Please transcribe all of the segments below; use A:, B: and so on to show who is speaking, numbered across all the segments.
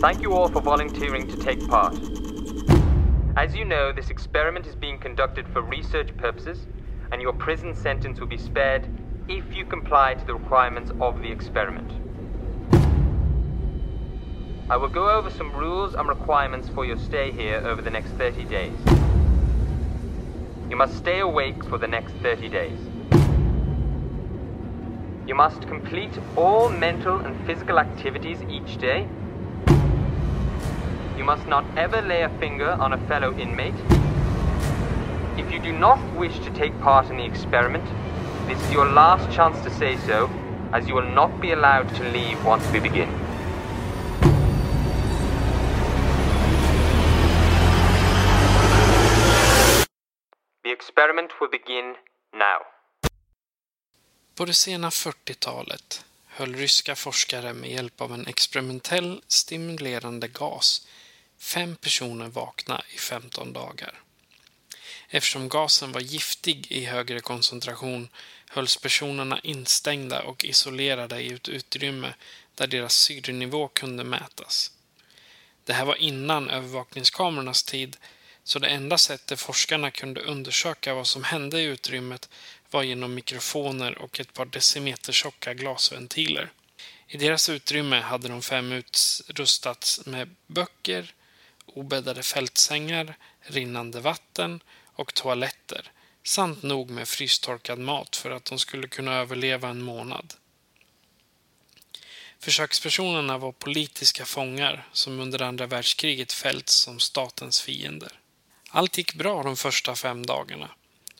A: Thank you all for volunteering to take part. As you know, this experiment is being conducted for research purposes, and your prison sentence will be spared if you comply to the requirements of the experiment. I will go over some rules and requirements for your stay here over the next 30 days. You must stay awake for the next 30 days. You must complete all mental and physical activities each day. Must not ever lay a finger on a fellow inmate. If you do not wish to take part in the experiment, this is your last chance to say so, as you will not be allowed to leave once we begin. The experiment will begin now.
B: På det sena 40-talet höll ryska forskare med hjälp av en experimentell stimulerande gas fem personer vakna i 15 dagar. Eftersom gasen var giftig i högre koncentration hölls personerna instängda och isolerade i ett utrymme där deras syrenivå kunde mätas. Det här var innan övervakningskamerornas tid så det enda sättet forskarna kunde undersöka vad som hände i utrymmet var genom mikrofoner och ett par decimeter tjocka glasventiler. I deras utrymme hade de fem utrustats med böcker, obäddade fältsängar, rinnande vatten och toaletter samt nog med frystorkad mat för att de skulle kunna överleva en månad. Försökspersonerna var politiska fångar som under andra världskriget fällts som statens fiender. Allt gick bra de första fem dagarna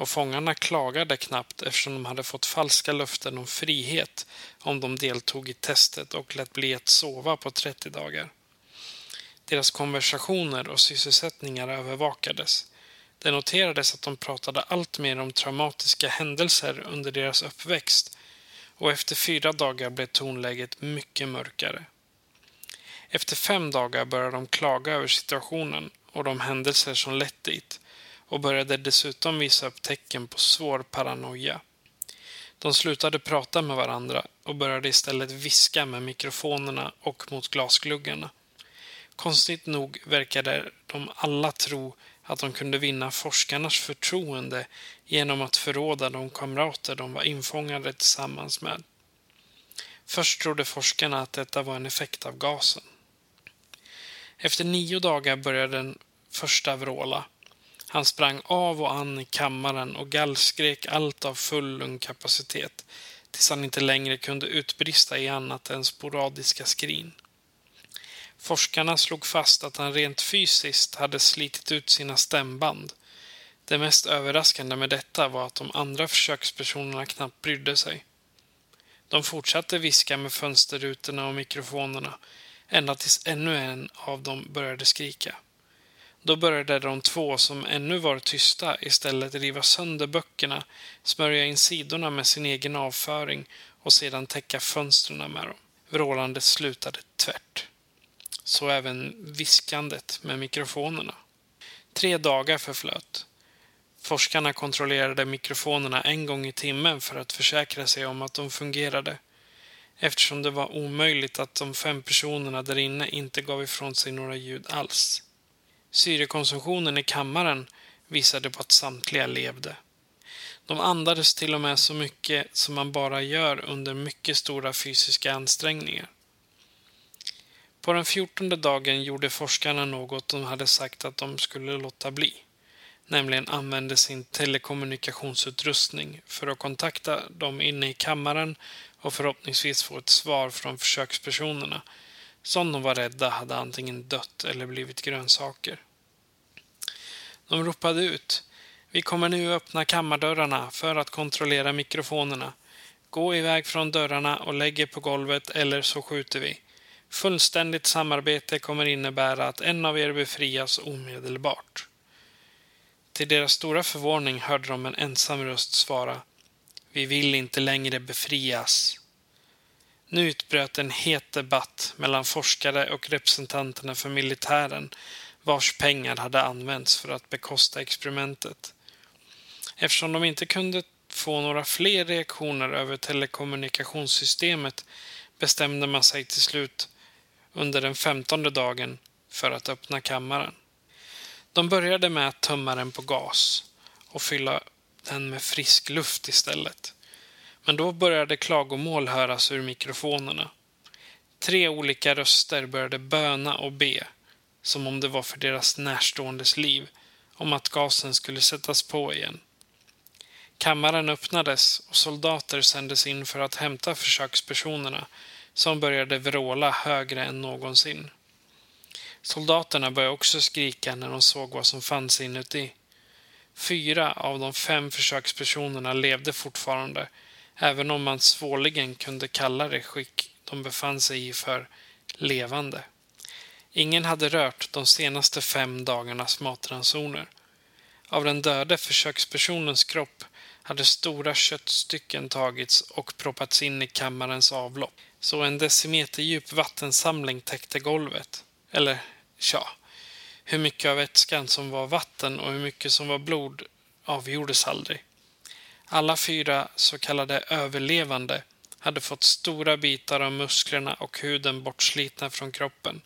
B: och fångarna klagade knappt eftersom de hade fått falska löften om frihet om de deltog i testet och lät bli att sova på 30 dagar. Deras konversationer och sysselsättningar övervakades. Det noterades att de pratade allt mer om traumatiska händelser under deras uppväxt och efter fyra dagar blev tonläget mycket mörkare. Efter fem dagar började de klaga över situationen och de händelser som lett dit och började dessutom visa upp tecken på svår paranoia. De slutade prata med varandra och började istället viska med mikrofonerna och mot glasgluggarna. Konstigt nog verkade de alla tro att de kunde vinna forskarnas förtroende genom att förråda de kamrater de var infångade tillsammans med. Först trodde forskarna att detta var en effekt av gasen. Efter nio dagar började den första vråla. Han sprang av och an i kammaren och gallskrek allt av full lungkapacitet tills han inte längre kunde utbrista i annat än sporadiska skrin. Forskarna slog fast att han rent fysiskt hade slitit ut sina stämband. Det mest överraskande med detta var att de andra försökspersonerna knappt brydde sig. De fortsatte viska med fönsterrutorna och mikrofonerna ända tills ännu en av dem började skrika. Då började de två som ännu var tysta istället riva sönder böckerna, smörja in sidorna med sin egen avföring och sedan täcka fönstren med dem. Vrålandet slutade tvärt. Så även viskandet med mikrofonerna. Tre dagar förflöt. Forskarna kontrollerade mikrofonerna en gång i timmen för att försäkra sig om att de fungerade eftersom det var omöjligt att de fem personerna där inne inte gav ifrån sig några ljud alls. Syrekonsumtionen i kammaren visade på att samtliga levde. De andades till och med så mycket som man bara gör under mycket stora fysiska ansträngningar. På den fjortonde dagen gjorde forskarna något de hade sagt att de skulle låta bli. Nämligen använde sin telekommunikationsutrustning för att kontakta dem inne i kammaren och förhoppningsvis få ett svar från försökspersonerna som de var rädda hade antingen dött eller blivit grönsaker. De ropade ut Vi kommer nu öppna kammardörrarna för att kontrollera mikrofonerna. Gå iväg från dörrarna och lägg er på golvet eller så skjuter vi. Fullständigt samarbete kommer innebära att en av er befrias omedelbart. Till deras stora förvåning hörde de en ensam röst svara. Vi vill inte längre befrias. Nu utbröt en het debatt mellan forskare och representanterna för militären vars pengar hade använts för att bekosta experimentet. Eftersom de inte kunde få några fler reaktioner över telekommunikationssystemet bestämde man sig till slut under den femtonde dagen för att öppna kammaren. De började med att tömma den på gas och fylla den med frisk luft istället. Men då började klagomål höras ur mikrofonerna. Tre olika röster började böna och be, som om det var för deras närståendes liv, om att gasen skulle sättas på igen. Kammaren öppnades och soldater sändes in för att hämta försökspersonerna som började vråla högre än någonsin. Soldaterna började också skrika när de såg vad som fanns inuti. Fyra av de fem försökspersonerna levde fortfarande, även om man svårligen kunde kalla det skick de befann sig i för levande. Ingen hade rört de senaste fem dagarnas matransoner. Av den döde försökspersonens kropp hade stora köttstycken tagits och proppats in i kammarens avlopp. Så en decimeter djup vattensamling täckte golvet. Eller, tja, hur mycket av vätskan som var vatten och hur mycket som var blod avgjordes aldrig. Alla fyra så kallade överlevande hade fått stora bitar av musklerna och huden bortslitna från kroppen.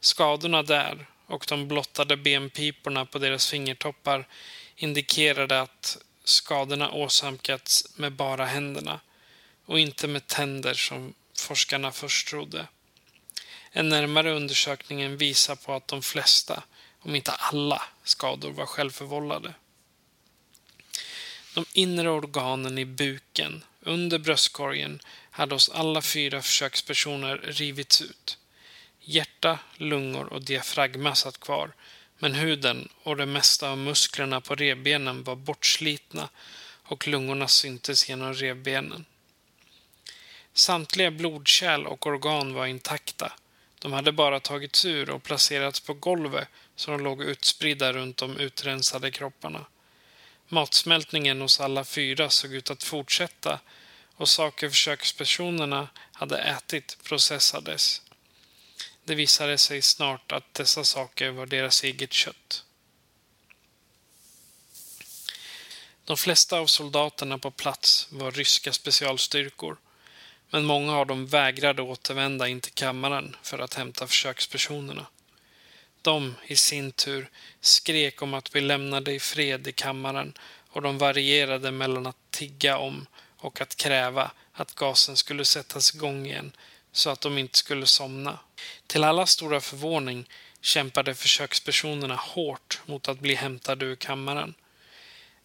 B: Skadorna där och de blottade benpiporna på deras fingertoppar indikerade att skadorna åsamkats med bara händerna och inte med tänder som forskarna först trodde. En närmare undersökning visar på att de flesta, om inte alla, skador var självförvållade. De inre organen i buken, under bröstkorgen, hade hos alla fyra försökspersoner rivits ut. Hjärta, lungor och diafragma satt kvar, men huden och det mesta av musklerna på revbenen var bortslitna och lungorna syntes genom revbenen. Samtliga blodkärl och organ var intakta. De hade bara tagits ur och placerats på golvet så de låg utspridda runt de utrensade kropparna. Matsmältningen hos alla fyra såg ut att fortsätta och saker försökspersonerna hade ätit processades. Det visade sig snart att dessa saker var deras eget kött. De flesta av soldaterna på plats var ryska specialstyrkor men många av dem vägrade återvända in till kammaren för att hämta försökspersonerna. De i sin tur skrek om att bli lämnade i fred i kammaren och de varierade mellan att tigga om och att kräva att gasen skulle sättas igång igen så att de inte skulle somna. Till alla stora förvåning kämpade försökspersonerna hårt mot att bli hämtade ur kammaren.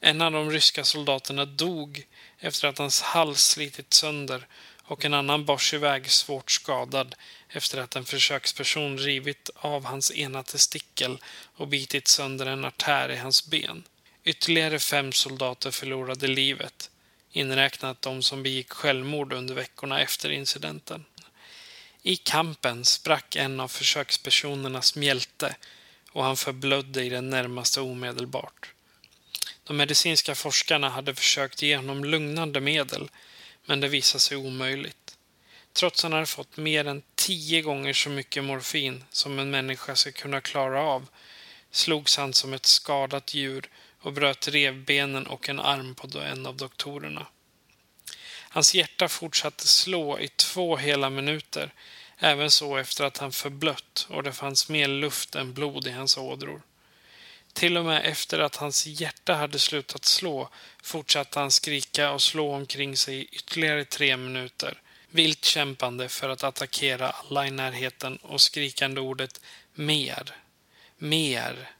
B: En av de ryska soldaterna dog efter att hans hals slitit sönder och en annan bars iväg svårt skadad efter att en försöksperson rivit av hans ena testikel och bitit sönder en artär i hans ben. Ytterligare fem soldater förlorade livet, inräknat de som begick självmord under veckorna efter incidenten. I kampen sprack en av försökspersonernas mjälte och han förblödde i det närmaste omedelbart. De medicinska forskarna hade försökt ge honom lugnande medel men det visade sig omöjligt. Trots att han hade fått mer än tio gånger så mycket morfin som en människa ska kunna klara av slogs han som ett skadat djur och bröt revbenen och en arm på en av doktorerna. Hans hjärta fortsatte slå i två hela minuter, även så efter att han förblött och det fanns mer luft än blod i hans ådror. Till och med efter att hans hjärta hade slutat slå fortsatte han skrika och slå omkring sig i ytterligare tre minuter, vilt kämpande för att attackera alla i närheten och skrikande ordet mer, mer,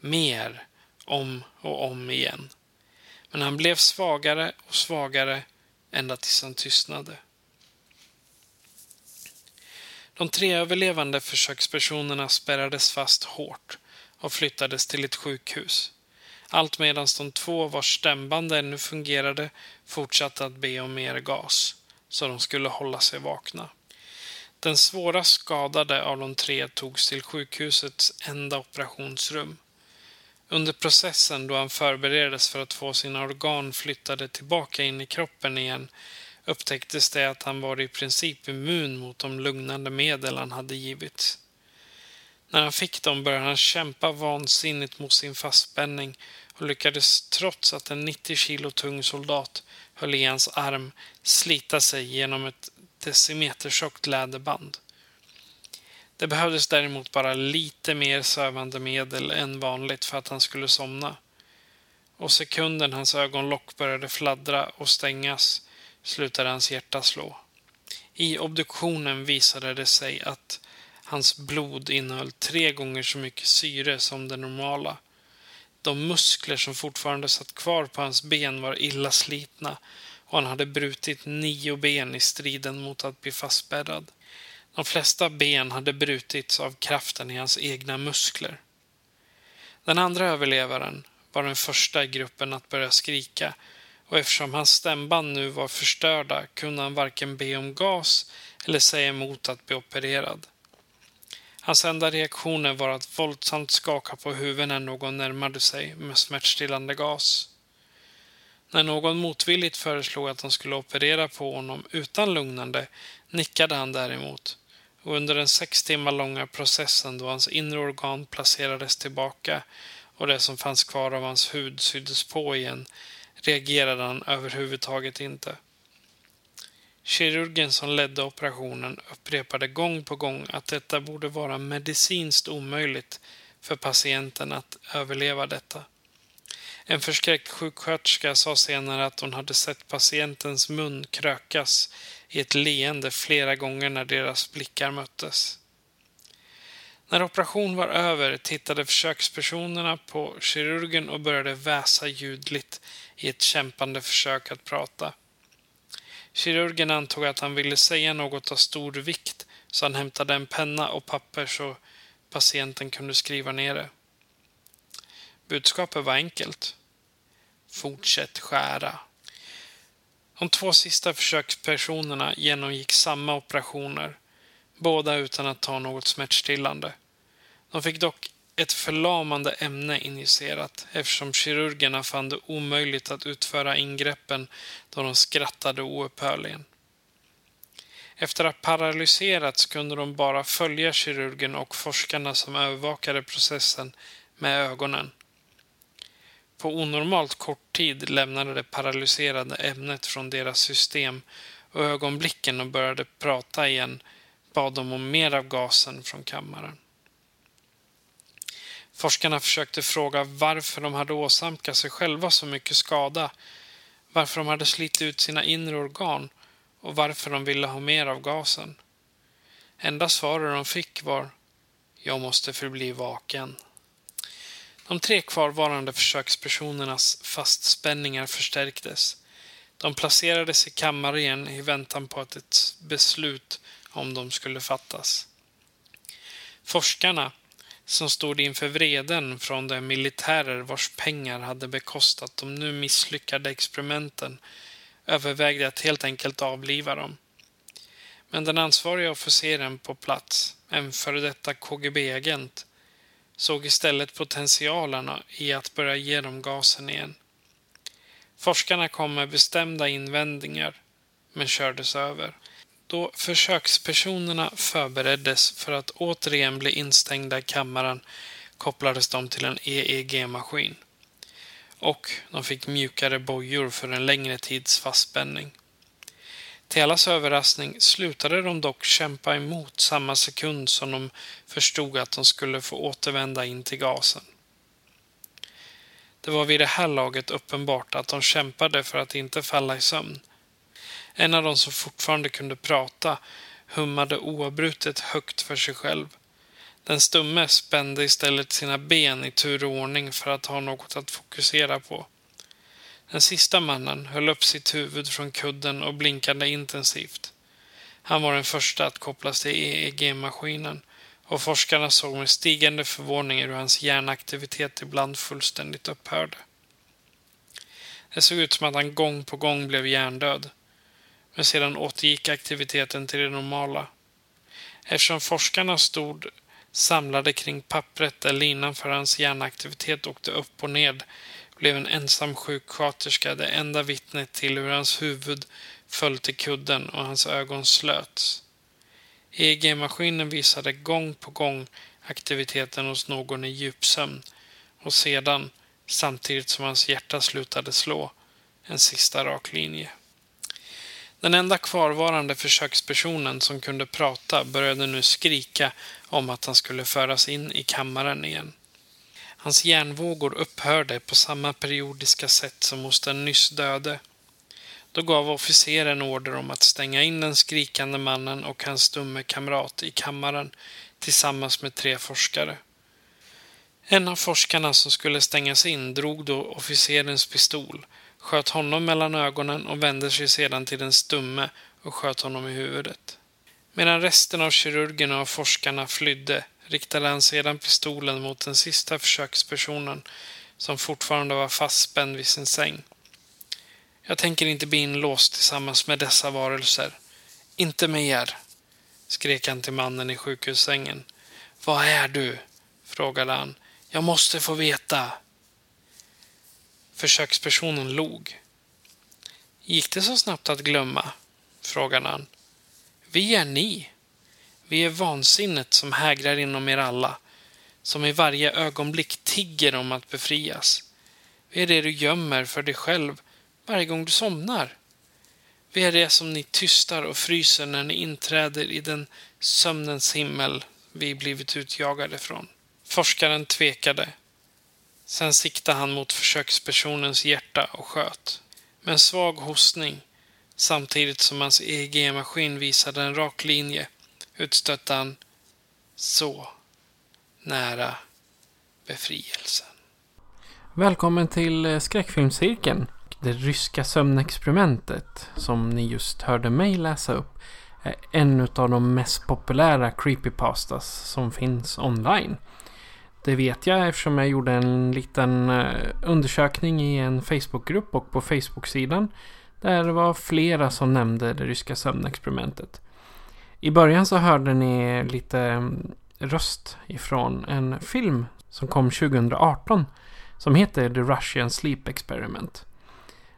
B: mer om och om igen. Men han blev svagare och svagare ända tills han tystnade. De tre överlevande försökspersonerna spärrades fast hårt och flyttades till ett sjukhus. Allt medan de två vars stämband ännu fungerade fortsatte att be om mer gas, så de skulle hålla sig vakna. Den svåra skadade av de tre togs till sjukhusets enda operationsrum. Under processen då han förbereddes för att få sina organ flyttade tillbaka in i kroppen igen upptäcktes det att han var i princip immun mot de lugnande medel han hade givits. När han fick dem började han kämpa vansinnigt mot sin fastspänning och lyckades trots att en 90 kilo tung soldat höll i hans arm slita sig genom ett decimetertjockt läderband. Det behövdes däremot bara lite mer sövande medel än vanligt för att han skulle somna. Och sekunden hans ögonlock började fladdra och stängas slutade hans hjärta slå. I obduktionen visade det sig att hans blod innehöll tre gånger så mycket syre som det normala. De muskler som fortfarande satt kvar på hans ben var illa slitna och han hade brutit nio ben i striden mot att bli fastbäddad. De flesta ben hade brutits av kraften i hans egna muskler. Den andra överlevaren var den första i gruppen att börja skrika och eftersom hans stämband nu var förstörda kunde han varken be om gas eller säga emot att bli opererad. Hans enda reaktioner var att våldsamt skaka på huvudet när någon närmade sig med smärtstillande gas. När någon motvilligt föreslog att de skulle operera på honom utan lugnande nickade han däremot och under den sex timmar långa processen då hans inre organ placerades tillbaka och det som fanns kvar av hans hud syddes på igen reagerade han överhuvudtaget inte. Kirurgen som ledde operationen upprepade gång på gång att detta borde vara medicinskt omöjligt för patienten att överleva detta. En förskräckt sjuksköterska sa senare att hon hade sett patientens mun krökas i ett leende flera gånger när deras blickar möttes. När operationen var över tittade försökspersonerna på kirurgen och började väsa ljudligt i ett kämpande försök att prata. Kirurgen antog att han ville säga något av stor vikt så han hämtade en penna och papper så patienten kunde skriva ner det. Budskapet var enkelt. Fortsätt skära. De två sista försökspersonerna genomgick samma operationer, båda utan att ta något smärtstillande. De fick dock ett förlamande ämne injicerat eftersom kirurgerna fann det omöjligt att utföra ingreppen då de skrattade oupphörligen. Efter att paralyserats kunde de bara följa kirurgen och forskarna som övervakade processen med ögonen. På onormalt kort tid lämnade det paralyserade ämnet från deras system och ögonblicken och började prata igen bad de om mer av gasen från kammaren. Forskarna försökte fråga varför de hade åsamkat sig själva så mycket skada, varför de hade slitit ut sina inre organ och varför de ville ha mer av gasen. Enda svaret de fick var ”Jag måste förbli vaken”. De tre kvarvarande försökspersonernas fastspänningar förstärktes. De placerades i kammaren i väntan på att ett beslut om dem skulle fattas. Forskarna som stod inför vreden från de militärer vars pengar hade bekostat de nu misslyckade experimenten övervägde att helt enkelt avliva dem. Men den ansvariga officeren på plats, en före detta KGB-agent, såg istället potentialerna i att börja ge dem gasen igen. Forskarna kom med bestämda invändningar, men kördes över. Då försökspersonerna förbereddes för att återigen bli instängda i kammaren kopplades de till en EEG-maskin. Och de fick mjukare bojor för en längre tids fastspänning. Till allas överraskning slutade de dock kämpa emot samma sekund som de förstod att de skulle få återvända in till gasen. Det var vid det här laget uppenbart att de kämpade för att inte falla i sömn en av dem som fortfarande kunde prata hummade oavbrutet högt för sig själv. Den stumme spände istället sina ben i tur och ordning för att ha något att fokusera på. Den sista mannen höll upp sitt huvud från kudden och blinkade intensivt. Han var den första att kopplas till EEG-maskinen och forskarna såg med stigande förvåning hur hans hjärnaktivitet ibland fullständigt upphörde. Det såg ut som att han gång på gång blev hjärndöd. Men sedan återgick aktiviteten till det normala. Eftersom forskarna stod samlade kring pappret där linan för hans hjärnaktivitet åkte upp och ned blev en ensam sjuksköterska det enda vittnet till hur hans huvud föll till kudden och hans ögon slöts. EEG-maskinen visade gång på gång aktiviteten hos någon i djupsömn och sedan, samtidigt som hans hjärta slutade slå, en sista rak linje. Den enda kvarvarande försökspersonen som kunde prata började nu skrika om att han skulle föras in i kammaren igen. Hans hjärnvågor upphörde på samma periodiska sätt som hos den nyss döde. Då gav officeren order om att stänga in den skrikande mannen och hans stumme kamrat i kammaren tillsammans med tre forskare. En av forskarna som skulle stängas in drog då officerens pistol, sköt honom mellan ögonen och vände sig sedan till den stumme och sköt honom i huvudet. Medan resten av kirurgerna och forskarna flydde riktade han sedan pistolen mot den sista försökspersonen som fortfarande var fastspänd vid sin säng. Jag tänker inte bli inlåst tillsammans med dessa varelser. Inte med er, skrek han till mannen i sjukhussängen. Vad är du? frågade han. Jag måste få veta. Försökspersonen log. Gick det så snabbt att glömma? frågade han. Vi är ni. Vi är vansinnet som hägrar inom er alla, som i varje ögonblick tigger om att befrias. Vi är det du gömmer för dig själv varje gång du somnar. Vi är det som ni tystar och fryser när ni inträder i den sömnens himmel vi blivit utjagade från. Forskaren tvekade. Sen siktade han mot försökspersonens hjärta och sköt. Med en svag hostning, samtidigt som hans EEG-maskin visade en rak linje, utstötte han så nära befrielsen.
C: Välkommen till eh, skräckfilmscirkeln. Det ryska sömnexperimentet som ni just hörde mig läsa upp är en av de mest populära creepypastas som finns online. Det vet jag eftersom jag gjorde en liten eh, undersökning i en Facebookgrupp och på Facebook-sidan där det var flera som nämnde det ryska sömnexperimentet. I början så hörde ni lite mm, röst ifrån en film som kom 2018 som heter The Russian Sleep Experiment.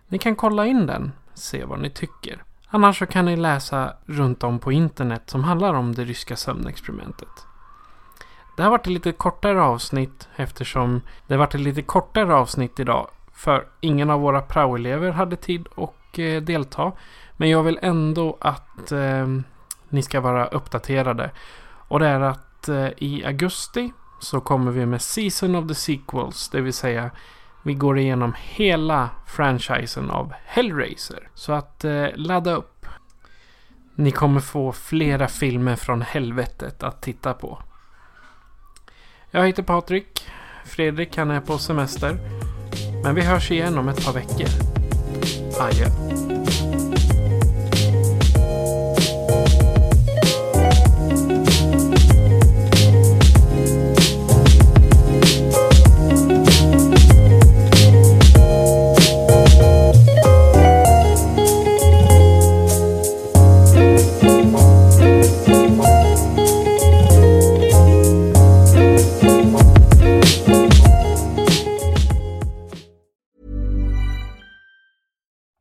C: Ni kan kolla in den, se vad ni tycker. Annars så kan ni läsa runt om på internet som handlar om det ryska sömnexperimentet. Det har varit ett lite kortare avsnitt eftersom det har varit ett lite kortare avsnitt idag. För ingen av våra praoelever hade tid att eh, delta. Men jag vill ändå att eh, ni ska vara uppdaterade. Och det är att eh, i augusti så kommer vi med Season of the Sequels. Det vill säga vi går igenom hela franchisen av Hellraiser. Så att eh, ladda upp. Ni kommer få flera filmer från helvetet att titta på. Jag heter Patrik. Fredrik han är på semester. Men vi hörs igen om ett par veckor. Adjö.